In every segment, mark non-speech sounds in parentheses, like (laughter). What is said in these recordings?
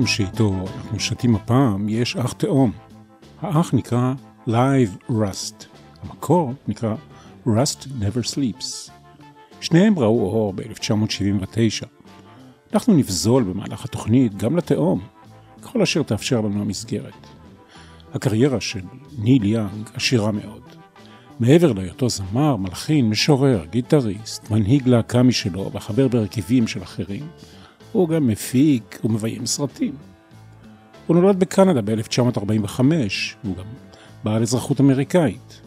לאלבום שאיתו אנחנו שתים הפעם יש אח תאום. האח נקרא Live Rust. המקור נקרא Rust Never Sleeps. שניהם ראו אור ב-1979. אנחנו נבזול במהלך התוכנית גם לתאום, ככל אשר תאפשר לנו המסגרת. הקריירה של ניל יאנג עשירה מאוד. מעבר להיותו זמר, מלחין, משורר, גיטריסט, מנהיג להקה משלו וחבר בהרכבים של אחרים, הוא גם מפיק ומביים סרטים. הוא נולד בקנדה ב-1945, והוא גם בעל אזרחות אמריקאית.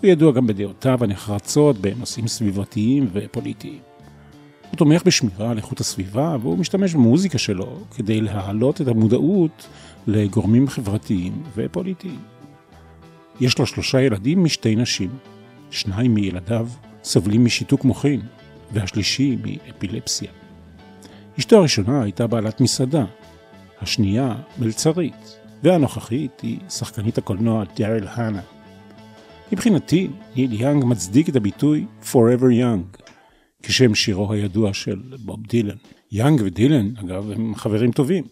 הוא ידוע גם בדעותיו הנחרצות בנושאים סביבתיים ופוליטיים. הוא תומך בשמירה על איכות הסביבה, והוא משתמש במוזיקה שלו כדי להעלות את המודעות לגורמים חברתיים ופוליטיים. יש לו שלושה ילדים משתי נשים. שניים מילדיו סובלים משיתוק מוחין, והשלישי מאפילפסיה. אשתו הראשונה הייתה בעלת מסעדה, השנייה מלצרית, והנוכחית היא שחקנית הקולנוע דארל הנה. מבחינתי, ניל יאנג מצדיק את הביטוי Forever Young, כשם שירו הידוע של בוב דילן. יאנג ודילן, אגב, הם חברים טובים.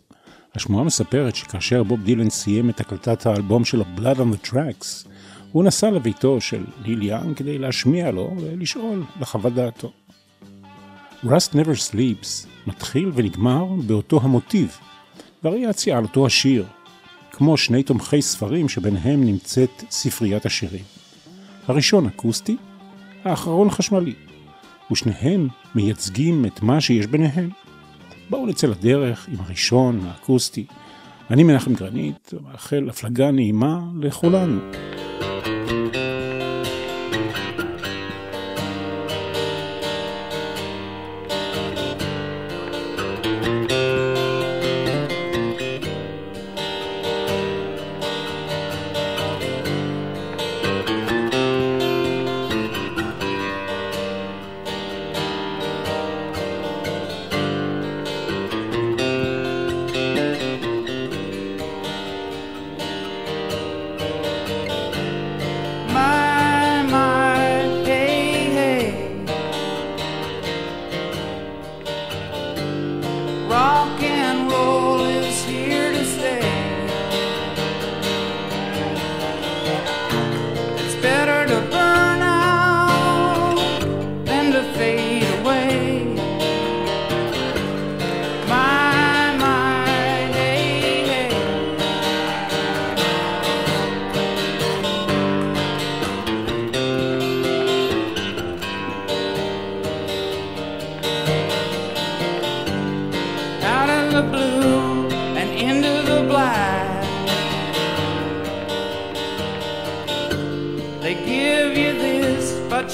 השמועה מספרת שכאשר בוב דילן סיים את הקלטת האלבום שלו Blood on the Tracks, הוא נסע לביתו של ניל יאנג כדי להשמיע לו ולשאול לחוות דעתו. Rust Never Sleeps מתחיל ונגמר באותו המוטיב, וריאציה על אותו השיר, כמו שני תומכי ספרים שביניהם נמצאת ספריית השירים. הראשון אקוסטי, האחרון חשמלי, ושניהם מייצגים את מה שיש ביניהם. בואו נצא לדרך עם הראשון, האקוסטי. אני מנחם גרנית, מאחל הפלגה נעימה לכולנו.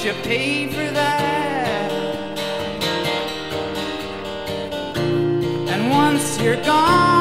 you pay for that. And once you're gone.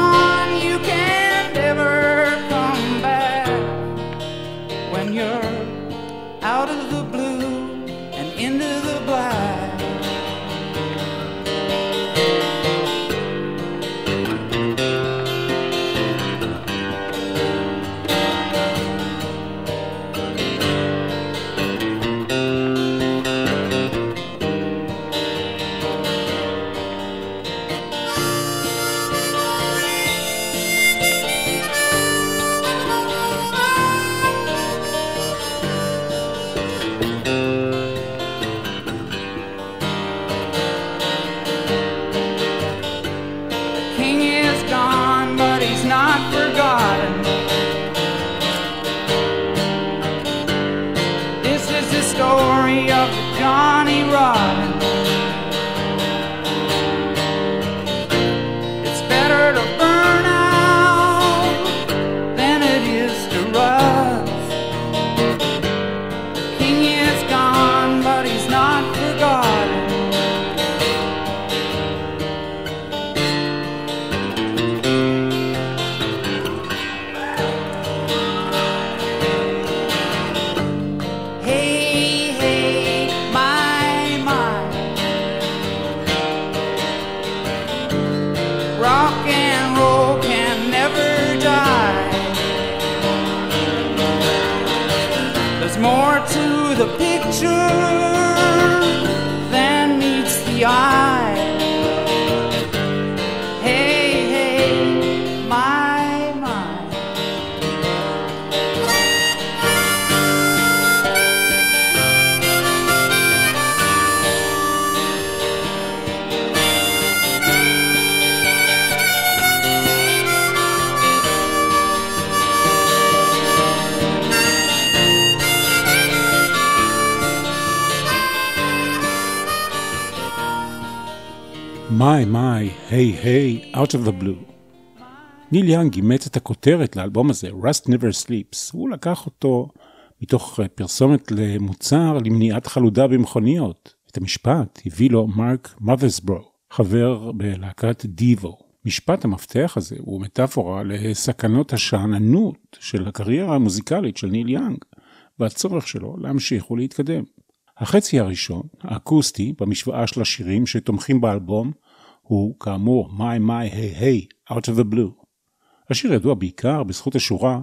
more to the picture than meets the eye. My My, Hey Hey, Out of the Blue. ניל יאנג אימץ את הכותרת לאלבום הזה, Rust Never Sleeps. הוא לקח אותו מתוך אה, פרסומת למוצר למניעת חלודה במכוניות. את המשפט הביא לו מרק מות'סברו, חבר בלהקת דיבו. משפט המפתח הזה הוא מטאפורה לסכנות השאננות של הקריירה המוזיקלית של ניל יאנג, והצורך שלו להמשיך ולהתקדם. החצי הראשון, האקוסטי, במשוואה של השירים שתומכים באלבום, הוא כאמור My My Hey Hey Out of the Blue. השיר ידוע בעיקר בזכות השורה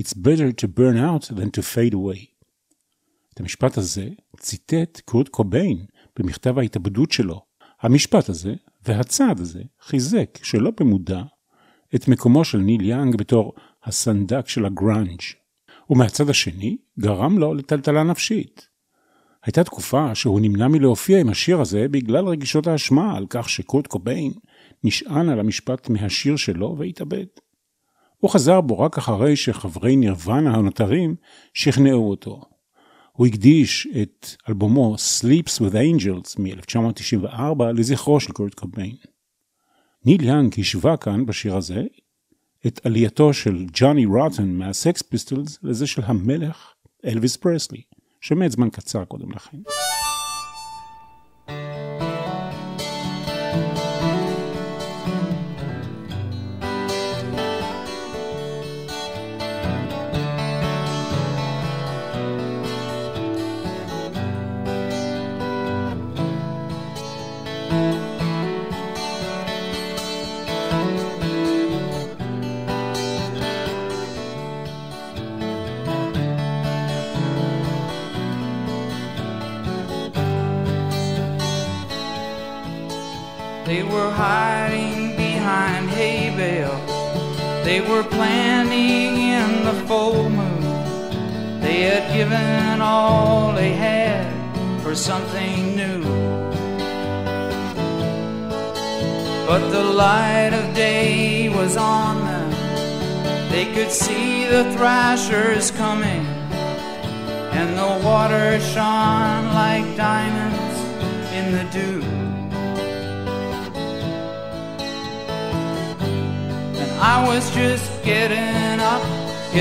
It's better to burn out than to fade away. את המשפט הזה ציטט קורט קוביין במכתב ההתאבדות שלו. המשפט הזה והצעד הזה חיזק שלא במודע את מקומו של ניל יאנג בתור הסנדק של הגראנג' ומהצד השני גרם לו לטלטלה נפשית. הייתה תקופה שהוא נמנע מלהופיע עם השיר הזה בגלל רגישות האשמה על כך שקורט קוביין נשען על המשפט מהשיר שלו והתאבד. הוא חזר בו רק אחרי שחברי נירוונה הנותרים שכנעו אותו. הוא הקדיש את אלבומו Sleeps with Angels מ-1994 לזכרו של קורט קוביין. ניל יאנג השווה כאן בשיר הזה את עלייתו של ג'וני רוטן מה Sex Pistols לזה של המלך אלוויס פרסלי. שמת זמן קצר קודם לכן.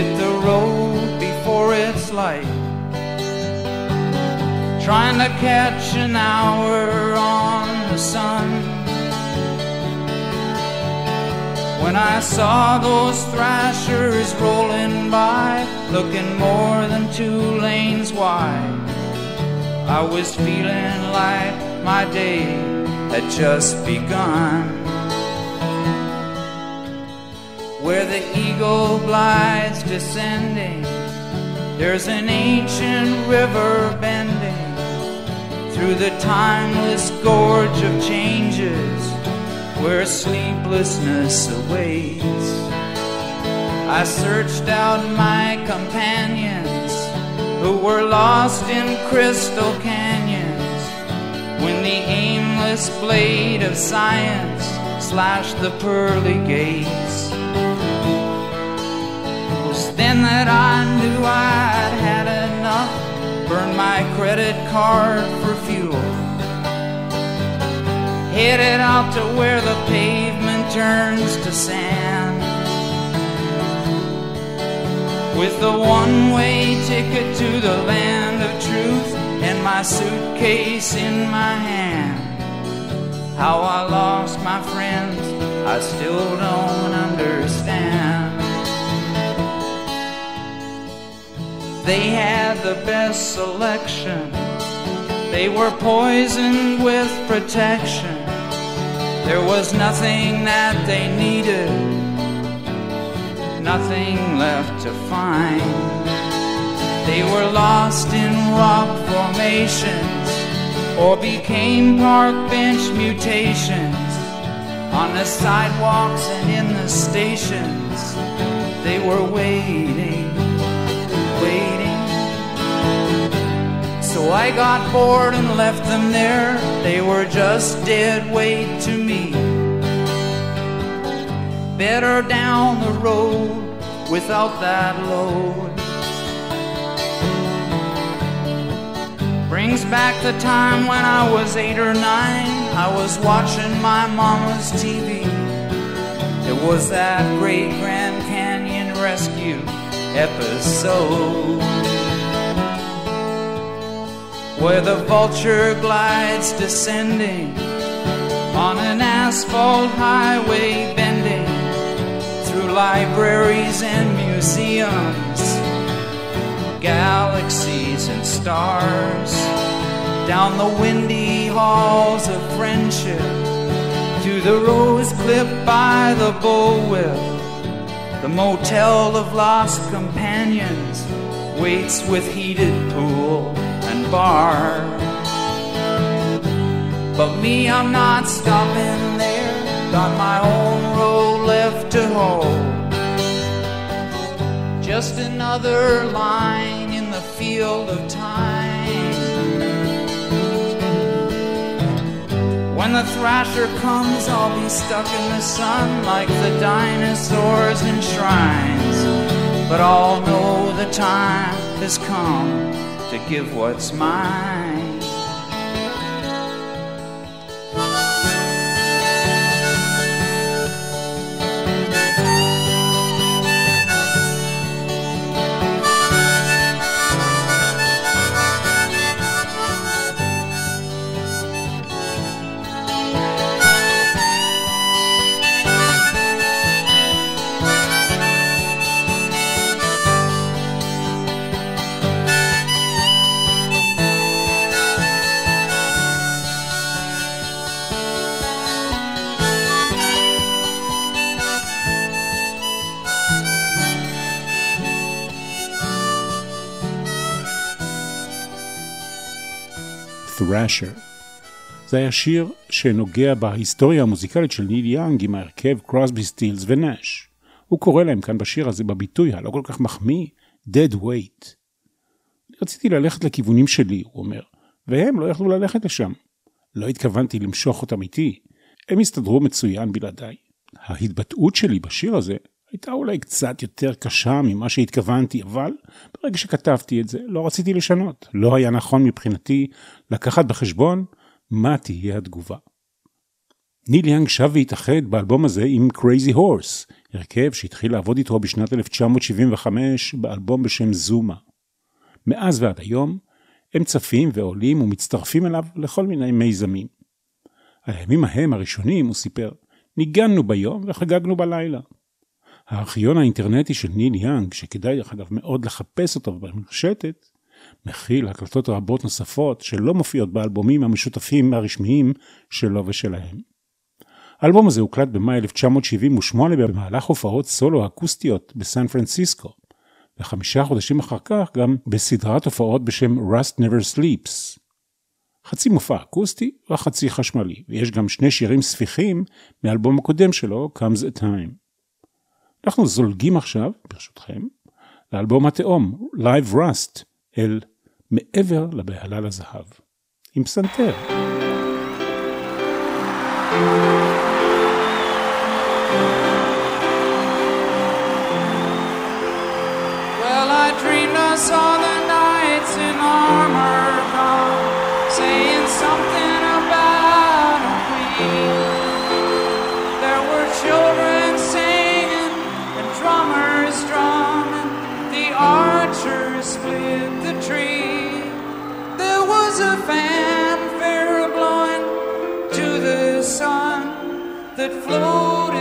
Hit the road before it's light. Trying to catch an hour on the sun. When I saw those thrashers rolling by, looking more than two lanes wide, I was feeling like my day had just begun where the eagle glides descending. There's an ancient river bending through the timeless gorge of changes where sleeplessness awaits. I searched out my companions who were lost in crystal canyons when the aimless blade of science slashed the pearly gates that I knew I'd had enough. Burned my credit card for fuel. Headed out to where the pavement turns to sand. With the one way ticket to the land of truth and my suitcase in my hand. How I lost my friends, I still don't understand. They had the best selection. They were poisoned with protection. There was nothing that they needed, nothing left to find. They were lost in rock formations or became park bench mutations on the sidewalks and in the stations. They were waiting. I got bored and left them there. They were just dead weight to me. Better down the road without that load. Brings back the time when I was eight or nine. I was watching my mama's TV. It was that great Grand Canyon rescue episode. Where the vulture glides descending on an asphalt highway bending through libraries and museums, galaxies and stars, down the windy halls of friendship, to the rose clip by the bullwhip, the motel of lost companions waits with heated pool bar. But me, I'm not stopping there. Got my own road left to hold. Just another line in the field of time. When the thrasher comes, I'll be stuck in the sun like the dinosaurs in shrines. But I'll know the time has come to give what's mine. Thrasher. זה היה שיר שנוגע בהיסטוריה המוזיקלית של ניל יאנג עם ההרכב קרוסבי סטילס ונאש. הוא קורא להם כאן בשיר הזה בביטוי הלא כל כך מחמיא, dead weight. רציתי ללכת לכיוונים שלי, הוא אומר, והם לא יכלו ללכת לשם. לא התכוונתי למשוך אותם איתי, הם הסתדרו מצוין בלעדיי. ההתבטאות שלי בשיר הזה הייתה אולי קצת יותר קשה ממה שהתכוונתי, אבל ברגע שכתבתי את זה לא רציתי לשנות. לא היה נכון מבחינתי לקחת בחשבון מה תהיה התגובה. ניל יאנג שב והתאחד באלבום הזה עם Crazy Horse, הרכב שהתחיל לעבוד איתו בשנת 1975 באלבום בשם זומה. מאז ועד היום הם צפים ועולים ומצטרפים אליו לכל מיני מיזמים. על הימים ההם הראשונים, הוא סיפר, ניגנו ביום וחגגנו בלילה. הארכיון האינטרנטי של ניל יאנג, שכדאי דרך אגב מאוד לחפש אותו במרשתת, מכיל הקלטות רבות נוספות שלא מופיעות באלבומים המשותפים הרשמיים שלו ושלהם. האלבום הזה הוקלט במאי 1978 במהלך הופעות סולו אקוסטיות בסן פרנסיסקו, וחמישה חודשים אחר כך גם בסדרת הופעות בשם Rust Never Sleeps. חצי מופע אקוסטי וחצי חשמלי, ויש גם שני שירים ספיחים מאלבום הקודם שלו, Comes a Time. אנחנו זולגים עכשיו, ברשותכם, לאלבום התאום, Live Rust, אל מעבר לבהלה לזהב, עם פסנתר. Well, that flows.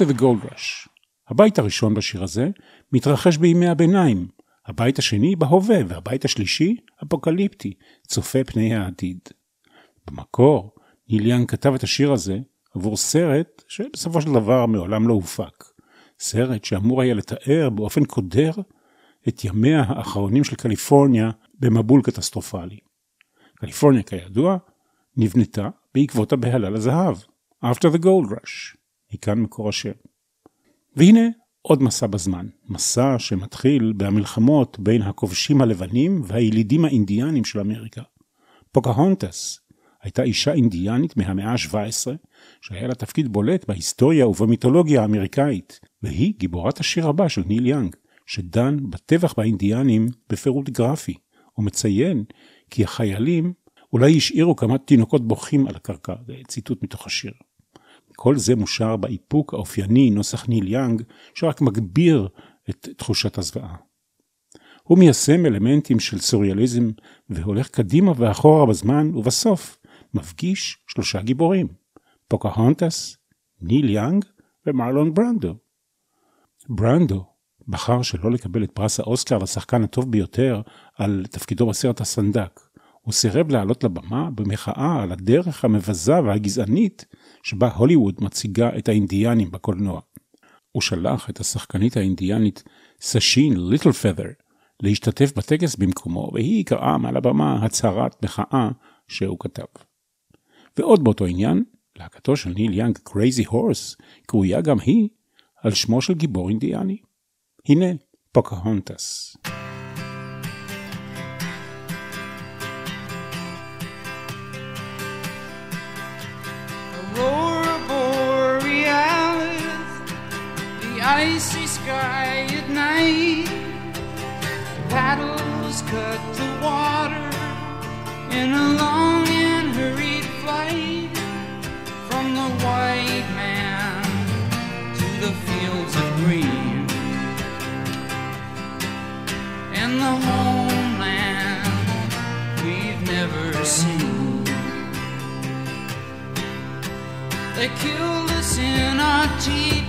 After the Gold Rush. הבית הראשון בשיר הזה מתרחש בימי הביניים, הבית השני בהווה והבית השלישי אפוקליפטי, צופה פני העתיד. במקור, ניל יאנג כתב את השיר הזה עבור סרט שבסופו של דבר מעולם לא הופק. סרט שאמור היה לתאר באופן קודר את ימיה האחרונים של קליפורניה במבול קטסטרופלי. קליפורניה כידוע נבנתה בעקבות הבהלה לזהב, After the Gold Rush. מכאן מקור השם. והנה עוד מסע בזמן, מסע שמתחיל במלחמות בין הכובשים הלבנים והילידים האינדיאנים של אמריקה. פוקהונטס הייתה אישה אינדיאנית מהמאה ה-17, שהיה לה תפקיד בולט בהיסטוריה ובמיתולוגיה האמריקאית, והיא גיבורת השיר הבא של ניל יאנג, שדן בטבח באינדיאנים בפירוט גרפי, ומציין כי החיילים אולי השאירו כמה תינוקות בוכים על הקרקע, זה ציטוט מתוך השיר. כל זה מושר באיפוק האופייני נוסח ניל יאנג, שרק מגביר את תחושת הזוועה. הוא מיישם אלמנטים של סוריאליזם והולך קדימה ואחורה בזמן, ובסוף מפגיש שלושה גיבורים, פוקהונטס, ניל יאנג ומרלון ברנדו. ברנדו בחר שלא לקבל את פרס האוסקר לשחקן הטוב ביותר על תפקידו בסרט הסנדק. הוא סירב לעלות לבמה במחאה על הדרך המבזה והגזענית שבה הוליווד מציגה את האינדיאנים בקולנוע. הוא שלח את השחקנית האינדיאנית סשין ליטלפת'ר להשתתף בטקס במקומו, והיא קראה מעל הבמה הצהרת מחאה שהוא כתב. ועוד באותו עניין, להקתו של ניל יאנג Crazy Horse קרויה גם היא על שמו של גיבור אינדיאני. הנה פוקהונטס. Aurora borealis, the icy sky at night. Paddles cut the water in a long and hurried flight from the white man They killed us in our teepee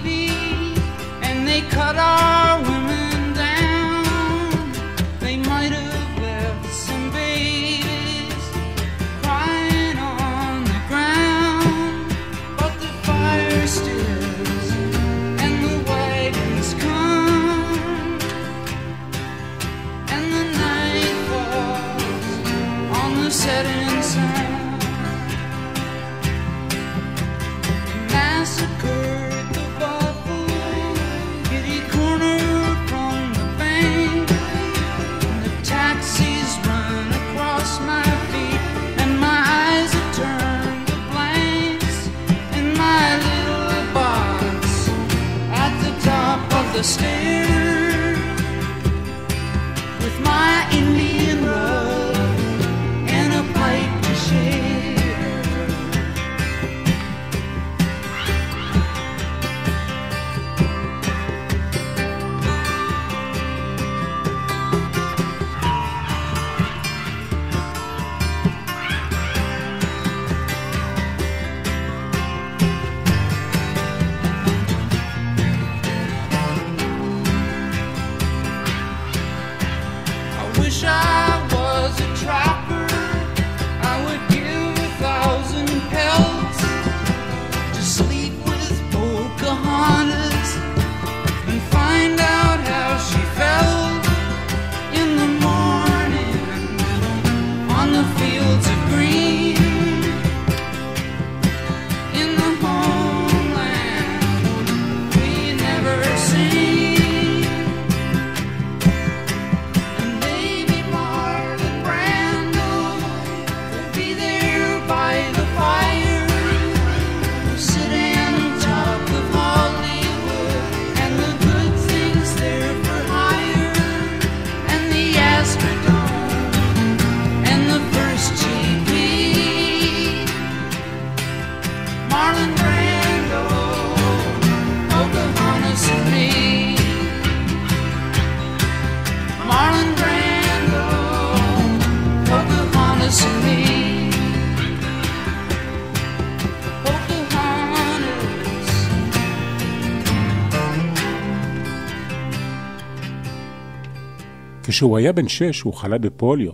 כשהוא היה בן שש הוא חלה בפוליו,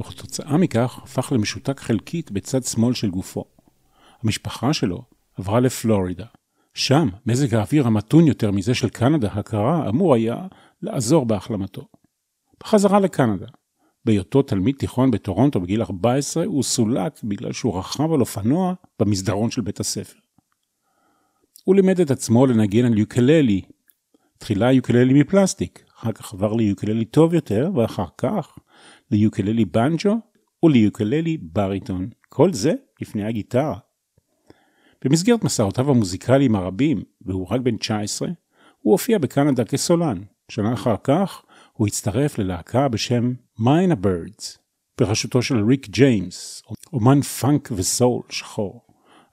וכתוצאה מכך הפך למשותק חלקית בצד שמאל של גופו. המשפחה שלו עברה לפלורידה. שם מזג האוויר המתון יותר מזה של קנדה הקרה אמור היה לעזור בהחלמתו. בחזרה לקנדה. בהיותו תלמיד תיכון בטורונטו בגיל 14 הוא סולק בגלל שהוא רכב על אופנוע במסדרון של בית הספר. הוא לימד את עצמו לנגן על יוקללי. תחילה יוקללי מפלסטיק, אחר כך עבר ליוקללי טוב יותר, ואחר כך ליוקללי בנג'ו וליוקללי בריטון. כל זה לפני הגיטרה. במסגרת מסעותיו המוזיקליים הרבים, והוא רק בן 19, הוא הופיע בקנדה כסולן. שנה אחר כך הוא הצטרף ללהקה בשם Mynah Birds, בראשותו של ריק ג'יימס, אומן פאנק וסול שחור.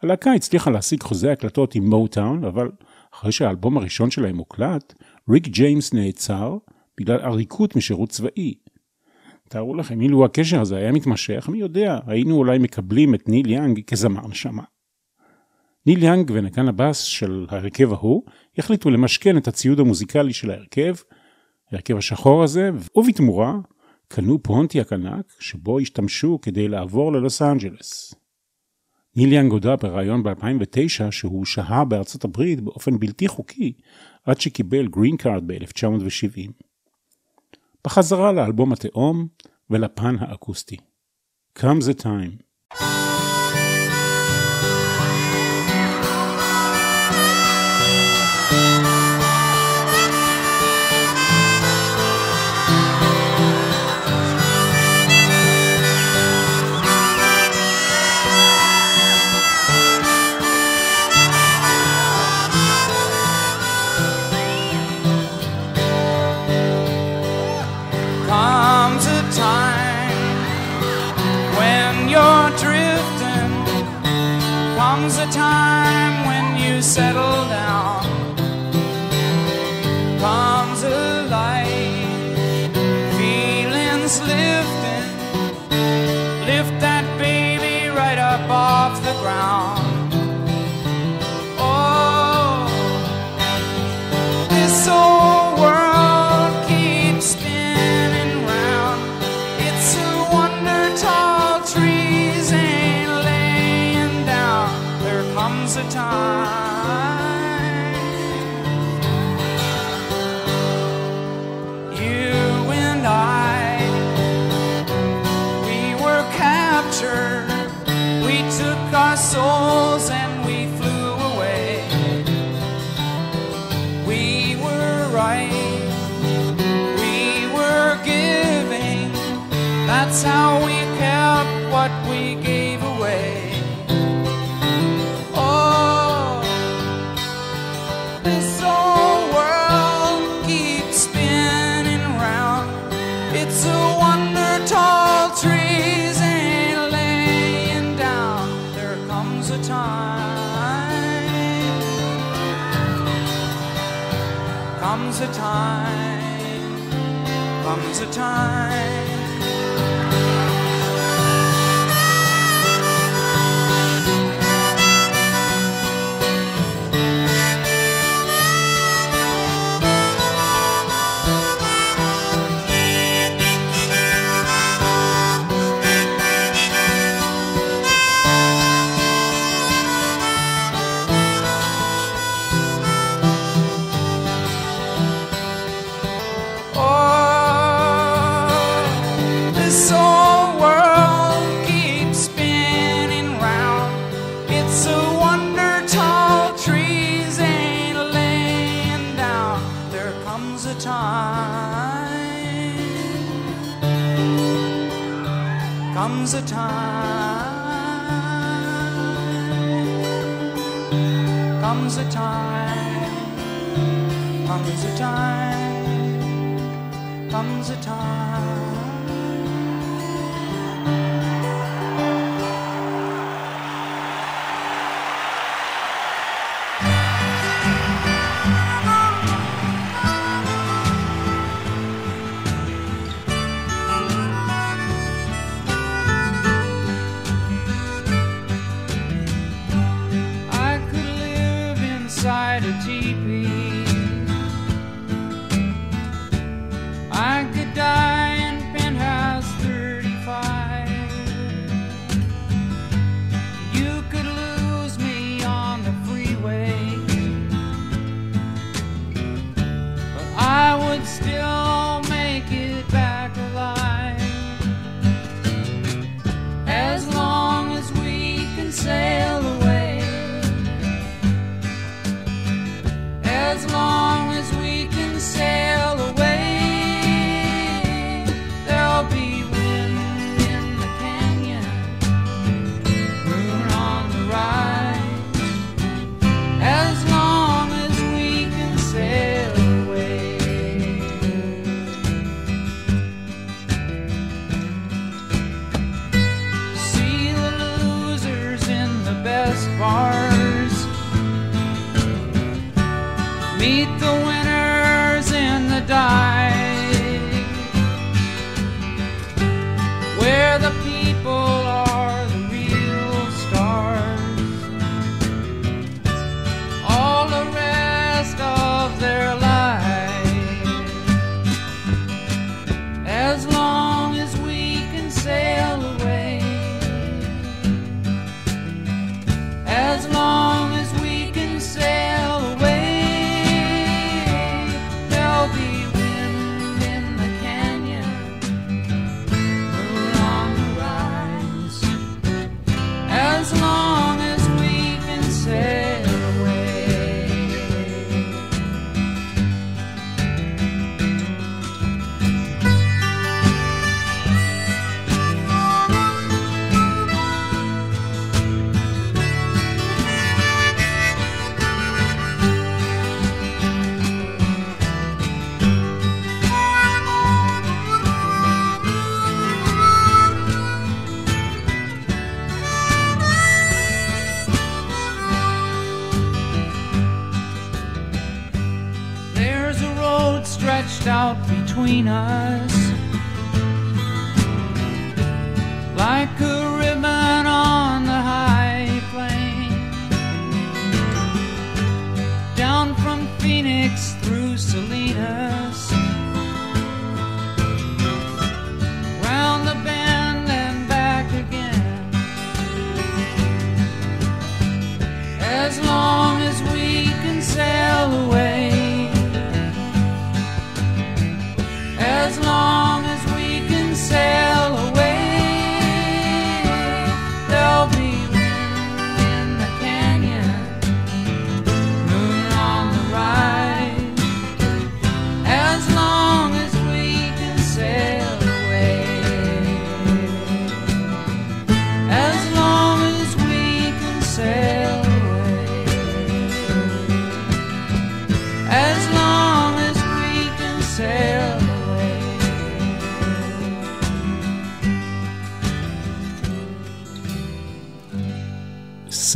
הלהקה הצליחה להשיג חוזה הקלטות עם מוטאון, אבל אחרי שהאלבום הראשון שלהם הוקלט, ריק ג'יימס נעצר בגלל עריקות משירות צבאי. תארו לכם, אילו הקשר הזה היה מתמשך, מי יודע, היינו אולי מקבלים את ניל יאנג כזמר נשמה. ניל יאנג ונגן הבאס של ההרכב ההוא החליטו למשכן את הציוד המוזיקלי של ההרכב, ההרכב השחור הזה, ובתמורה קנו פונטיאק ענק שבו השתמשו כדי לעבור ללוס אנג'לס. ניל יאנג הודה בריאיון ב-2009 שהוא שהה בארצות הברית באופן בלתי חוקי עד שקיבל גרין קארד ב-1970. בחזרה לאלבום התאום ולפן האקוסטי. Comes a time. Ground. A time, comes a time, comes a time, comes a time.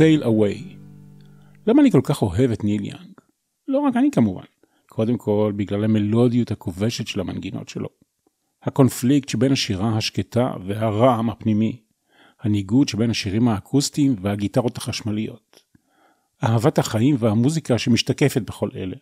Sail Away. למה אני כל כך אוהב את ניל יאנג? לא רק אני כמובן. קודם כל בגלל המלודיות הכובשת של המנגינות שלו. הקונפליקט שבין השירה השקטה והרעם הפנימי. הניגוד שבין השירים האקוסטיים והגיטרות החשמליות. אהבת החיים והמוזיקה שמשתקפת בכל אלה.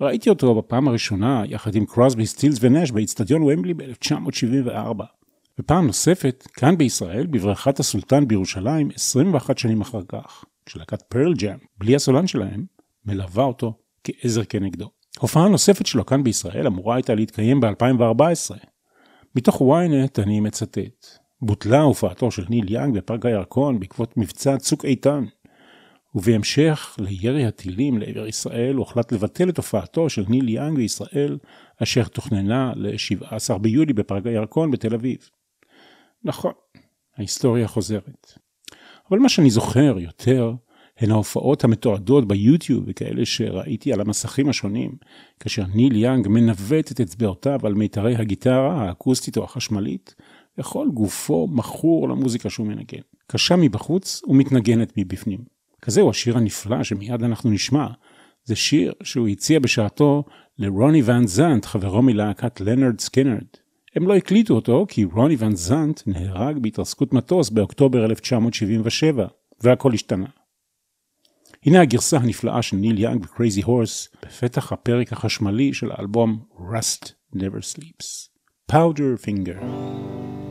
ראיתי אותו בפעם הראשונה יחד עם קרוסבי, סטילס ונש באיצטדיון וומבלי ב-1974. ופעם נוספת, כאן בישראל, בבריכת הסולטן בירושלים, 21 שנים אחר כך, כשלהקת פרל ג'אם, בלי הסולן שלהם, מלווה אותו כעזר כנגדו. הופעה נוספת שלו כאן בישראל אמורה הייתה להתקיים ב-2014. מתוך ynet אני מצטט: בוטלה הופעתו של ניל יאנג בפארק הירקון בעקבות מבצע צוק איתן, ובהמשך לירי הטילים לעבר ישראל הוחלט לבטל את הופעתו של ניל יאנג בישראל, אשר תוכננה ל-17 ביולי בפארק הירקון בתל אביב. נכון, ההיסטוריה חוזרת. אבל מה שאני זוכר יותר הן ההופעות המתועדות ביוטיוב וכאלה שראיתי על המסכים השונים, כאשר ניל יאנג מנווט את אצבעותיו על מיתרי הגיטרה האקוסטית או החשמלית, וכל גופו מכור למוזיקה שהוא מנגן. קשה מבחוץ ומתנגנת מבפנים. כזהו השיר הנפלא שמיד אנחנו נשמע. זה שיר שהוא הציע בשעתו לרוני ון זנט, חברו מלהקת לנרד סקינרד. הם לא הקליטו אותו כי רוני ון זנט נהרג בהתרסקות מטוס באוקטובר 1977, והכל השתנה. הנה הגרסה הנפלאה של ניל יאנג ו-Crazy Horse בפתח הפרק החשמלי של האלבום Rust Never Sleeps. Powderfinger.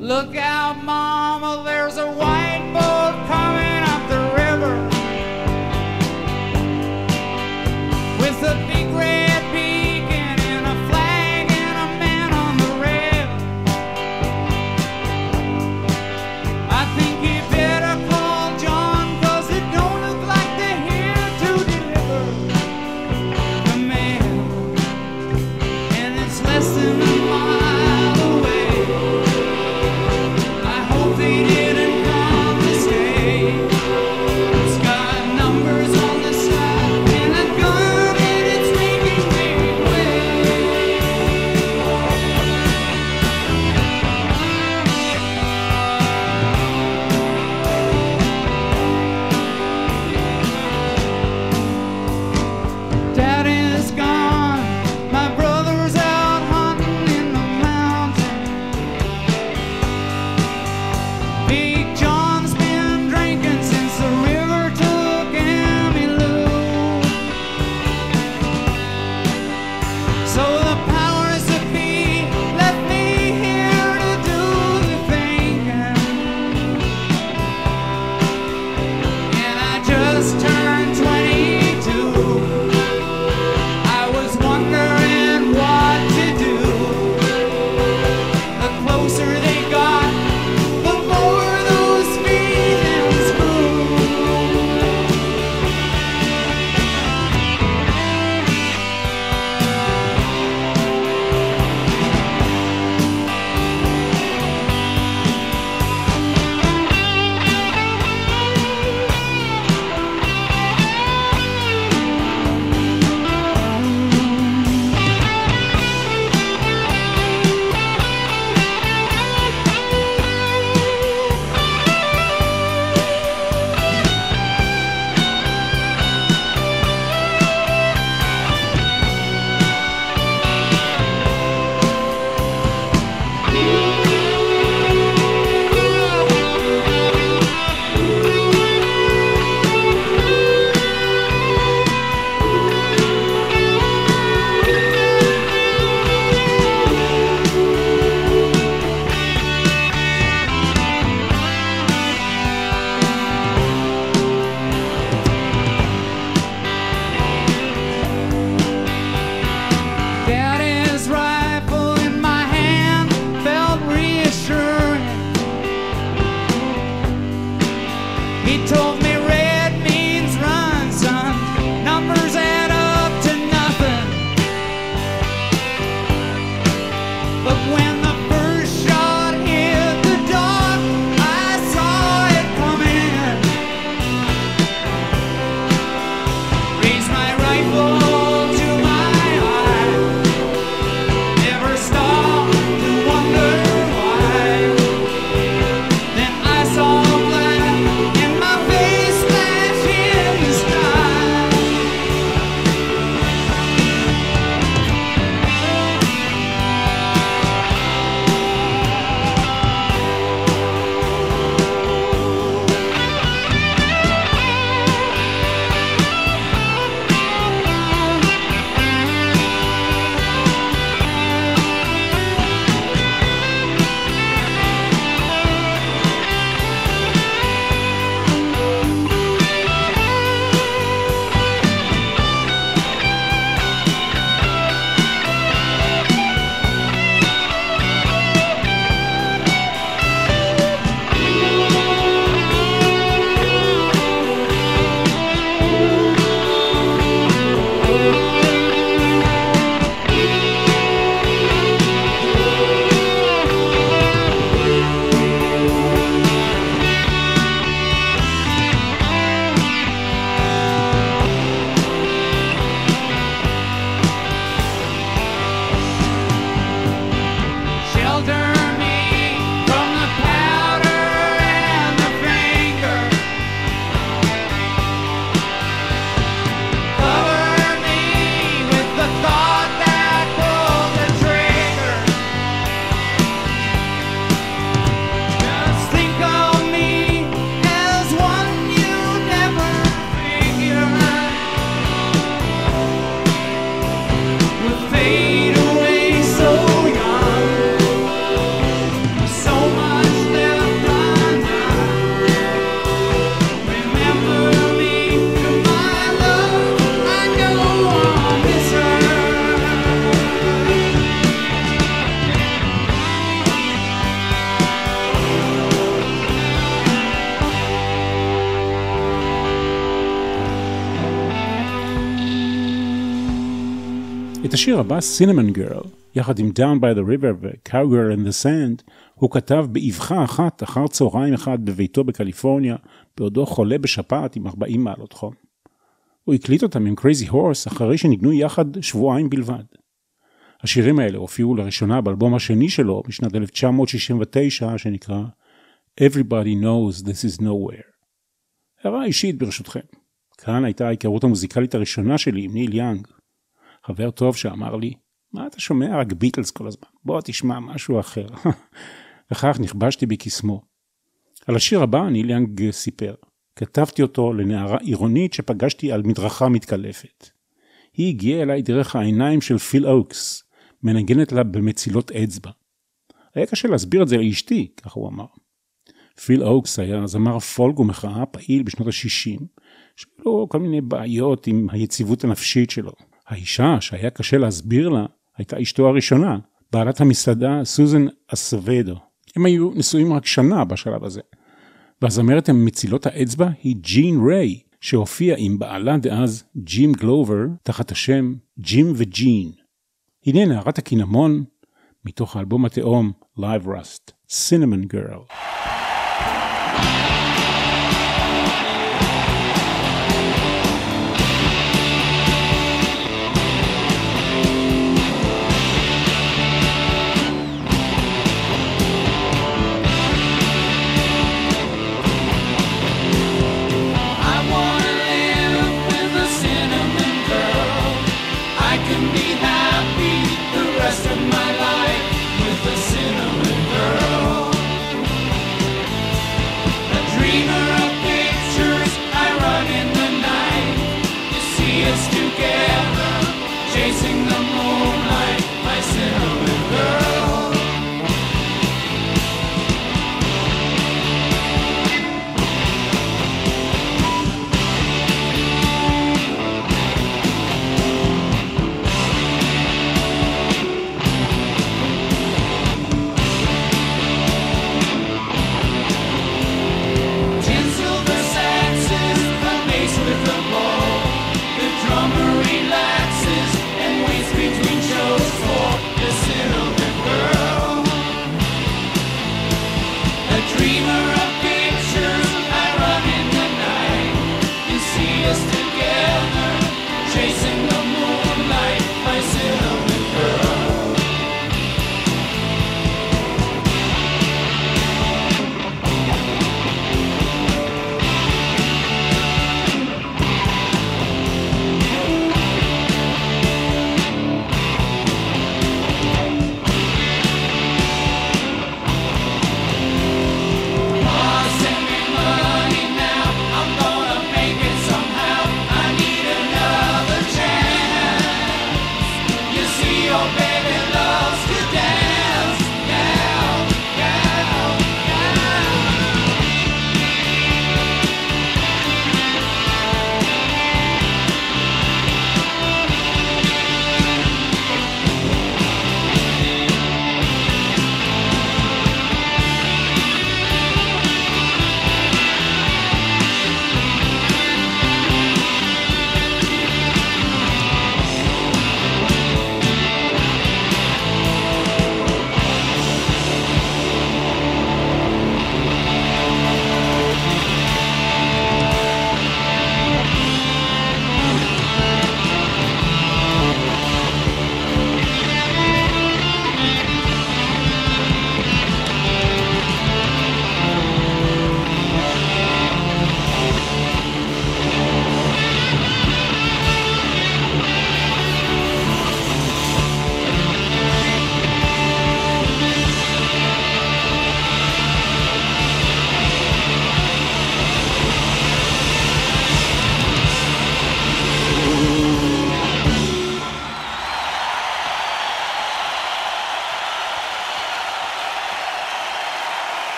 Look out, mama, there's a white boat coming up the river with a big red השיר הבא, Cinnamon Girl, יחד עם Down by the River ו-Cowgirl in the Sand, הוא כתב באבחה אחת אחר צהריים אחד בביתו בקליפורניה, בעודו חולה בשפעת עם 40 מעלות חום. הוא הקליט אותם עם Crazy Horse אחרי שניגנו יחד שבועיים בלבד. השירים האלה הופיעו לראשונה באלבום השני שלו בשנת 1969 שנקרא Everybody knows this is nowhere. הערה אישית ברשותכם. כאן הייתה ההיכרות המוזיקלית הראשונה שלי עם ניל יאנג. חבר טוב שאמר לי, מה אתה שומע רק ביטלס כל הזמן? בוא תשמע משהו אחר. (laughs) וכך נכבשתי בקסמו. על השיר הבא ניל יאנג סיפר, כתבתי אותו לנערה עירונית שפגשתי על מדרכה מתקלפת. היא הגיעה אליי דרך העיניים של פיל אוקס, מנגנת לה במצילות אצבע. היה קשה להסביר את זה לאשתי, ככה הוא אמר. פיל אוקס היה זמר פולק ומחאה פעיל בשנות ה-60, שהיו לו כל מיני בעיות עם היציבות הנפשית שלו. האישה שהיה קשה להסביר לה הייתה אשתו הראשונה, בעלת המסעדה סוזן אסוודו. הם היו נשואים רק שנה בשלב הזה. והזמרת מצילות האצבע היא ג'ין ריי, שהופיע עם בעלה דאז ג'ים גלובר תחת השם ג'ים וג'ין. הנה נערת הקינמון מתוך האלבום התאום Live Rust, Cinnamon Girl.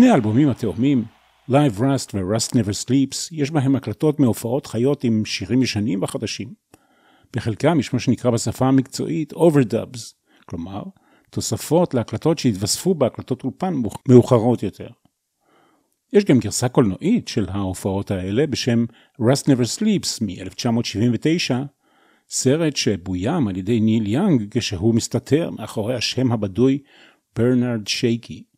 שני האלבומים התאומים, Live Rust ו-Rust Never Sleeps, יש בהם הקלטות מהופעות חיות עם שירים ישנים וחדשים. בחלקם יש מה שנקרא בשפה המקצועית Overdubs, כלומר, תוספות להקלטות שהתווספו בהקלטות אולפן מאוחרות יותר. יש גם גרסה קולנועית של ההופעות האלה בשם Rust Never Sleeps מ-1979, סרט שבוים על ידי ניל יאנג כשהוא מסתתר מאחורי השם הבדוי ברנרד שייקי.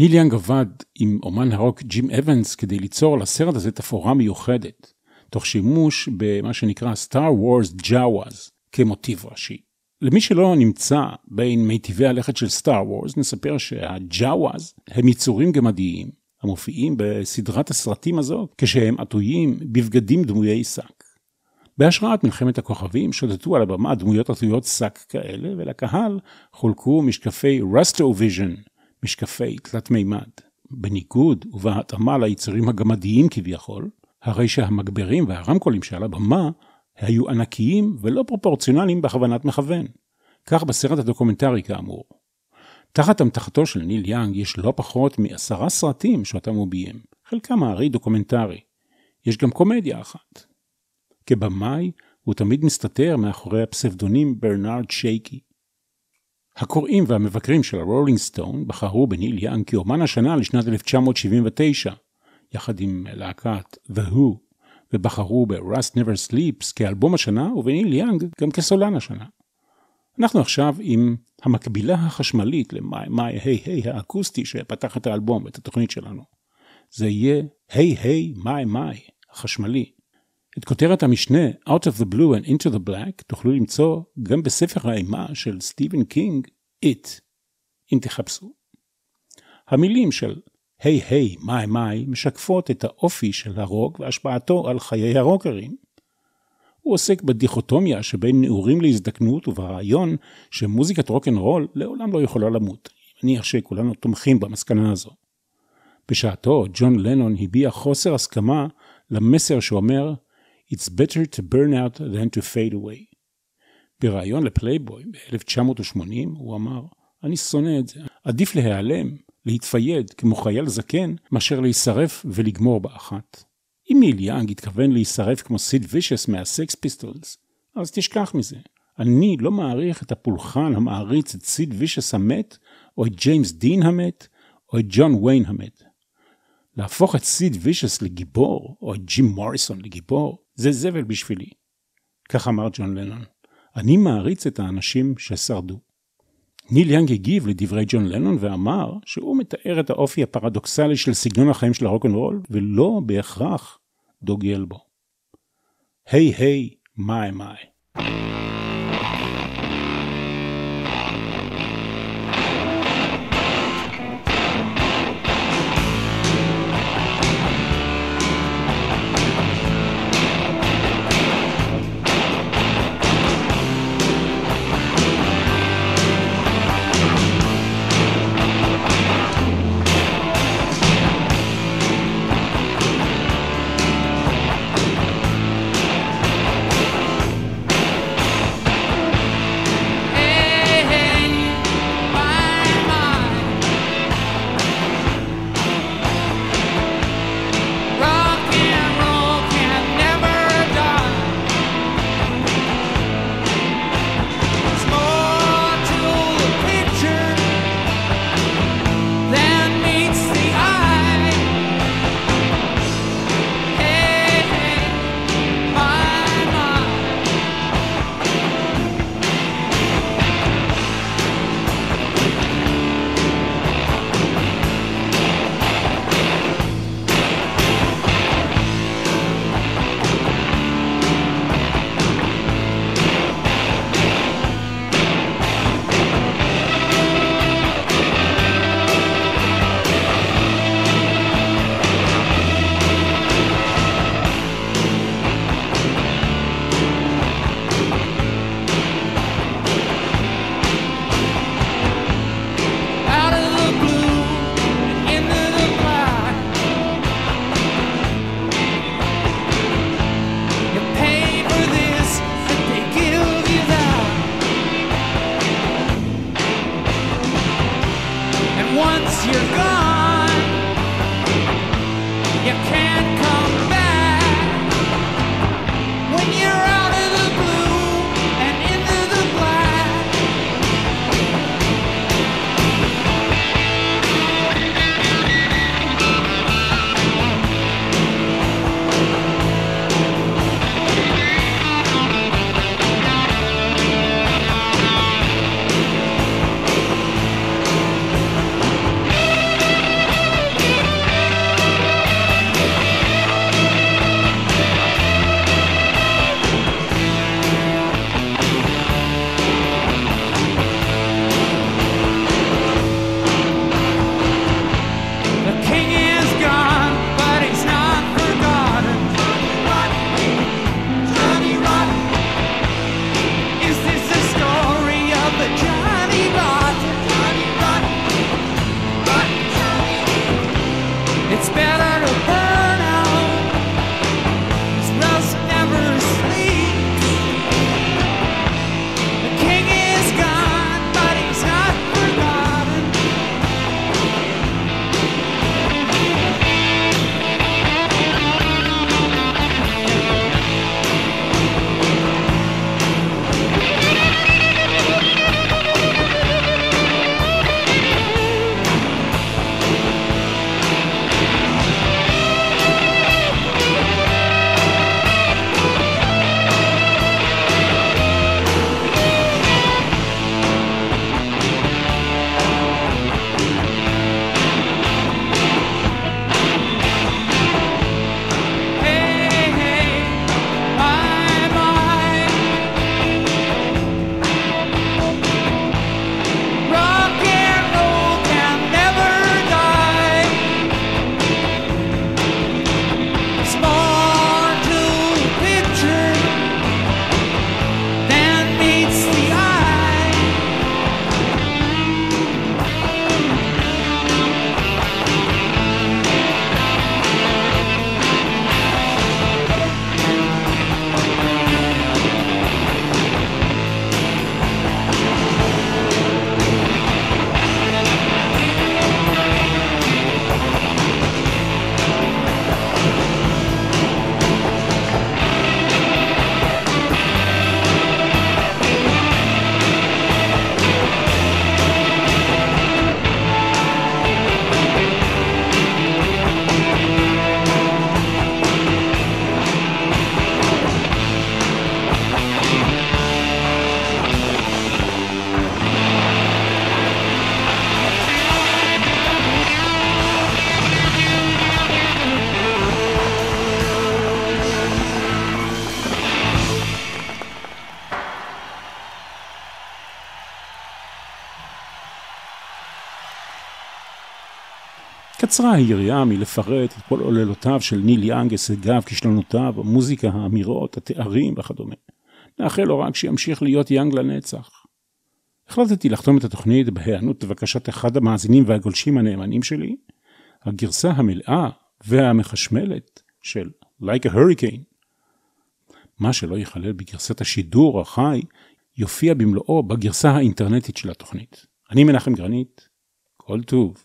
ניל יאנג עבד עם אומן הרוק ג'ים אבנס כדי ליצור לסרט הזה תפאורה מיוחדת, תוך שימוש במה שנקרא Star Wars Jawas כמוטיב ראשי. למי שלא נמצא בין מיטיבי הלכת של Star Wars, נספר שהג'אווז הם יצורים גמדיים המופיעים בסדרת הסרטים הזאת כשהם עטויים בבגדים דמויי שק. בהשראת מלחמת הכוכבים שוטטו על הבמה דמויות עטויות שק כאלה, ולקהל חולקו משקפי Rust-O-Vision, משקפי תלת מימד. בניגוד ובהתאמה ליצורים הגמדיים כביכול, הרי שהמגברים והרמקולים שעל הבמה היו ענקיים ולא פרופורציונליים בכוונת מכוון. כך בסרט הדוקומנטרי כאמור. תחת אמתחתו של ניל יאנג יש לא פחות מעשרה סרטים שאותם הוא ביים, חלקם הארי דוקומנטרי. יש גם קומדיה אחת. כבמאי הוא תמיד מסתתר מאחורי הפסבדונים ברנרד שייקי. הקוראים והמבקרים של הרולינג סטון בחרו בניל יאנג כאומן השנה לשנת 1979, יחד עם להקת The Who, ובחרו ב-Rust Never Sleeps כאלבום השנה ובניל יאנג גם כסולן השנה. אנחנו עכשיו עם המקבילה החשמלית ל-"My My, Hey Hey" האקוסטי שפתח את האלבום, את התוכנית שלנו. זה יהיה Hey Hey, My My החשמלי. את כותרת המשנה Out of the Blue and Into the Black תוכלו למצוא גם בספר האימה של סטיבן קינג, It, אם תחפשו. המילים של Hey Hey, My My משקפות את האופי של הרוק והשפעתו על חיי הרוקרים. הוא עוסק בדיכוטומיה שבין נעורים להזדקנות וברעיון שמוזיקת רוקנרול לעולם לא יכולה למות. אני מניח שכולנו תומכים במסקנה הזו. בשעתו ג'ון לנון הביע חוסר הסכמה למסר שאומר It's better to burn out than to fade away. בריאיון לפלייבוי ב-1980 הוא אמר, אני שונא את זה, עדיף להיעלם, להתפייד כמו חייל זקן, מאשר להישרף ולגמור באחת. אם ניל יאנג התכוון להישרף כמו סיד וישס מהסקס פיסטולס, אז תשכח מזה. אני לא מעריך את הפולחן המעריץ את סיד וישס המת, או את ג'יימס דין המת, או את ג'ון ויין המת. להפוך את סיד וישס לגיבור, או את ג'ים מוריסון לגיבור, זה זבל בשבילי. כך אמר ג'ון לנון. אני מעריץ את האנשים ששרדו. ניל יאנג הגיב לדברי ג'ון לנון ואמר שהוא מתאר את האופי הפרדוקסלי של סגנון החיים של הרוקנרול, ולא בהכרח דוגל בו. היי היי, מאי מאי. קצרה היריעה מלפרט את כל עוללותיו של ניל יאנג, הישגיו, כישלונותיו, המוזיקה, האמירות, התארים וכדומה. נאחל לו רק שימשיך להיות יאנג לנצח. החלטתי לחתום את התוכנית בהיענות לבקשת אחד המאזינים והגולשים הנאמנים שלי, הגרסה המלאה והמחשמלת של Like a Hurricane. מה שלא ייכלל בגרסת השידור החי, יופיע במלואו בגרסה האינטרנטית של התוכנית. אני מנחם גרנית, כל טוב.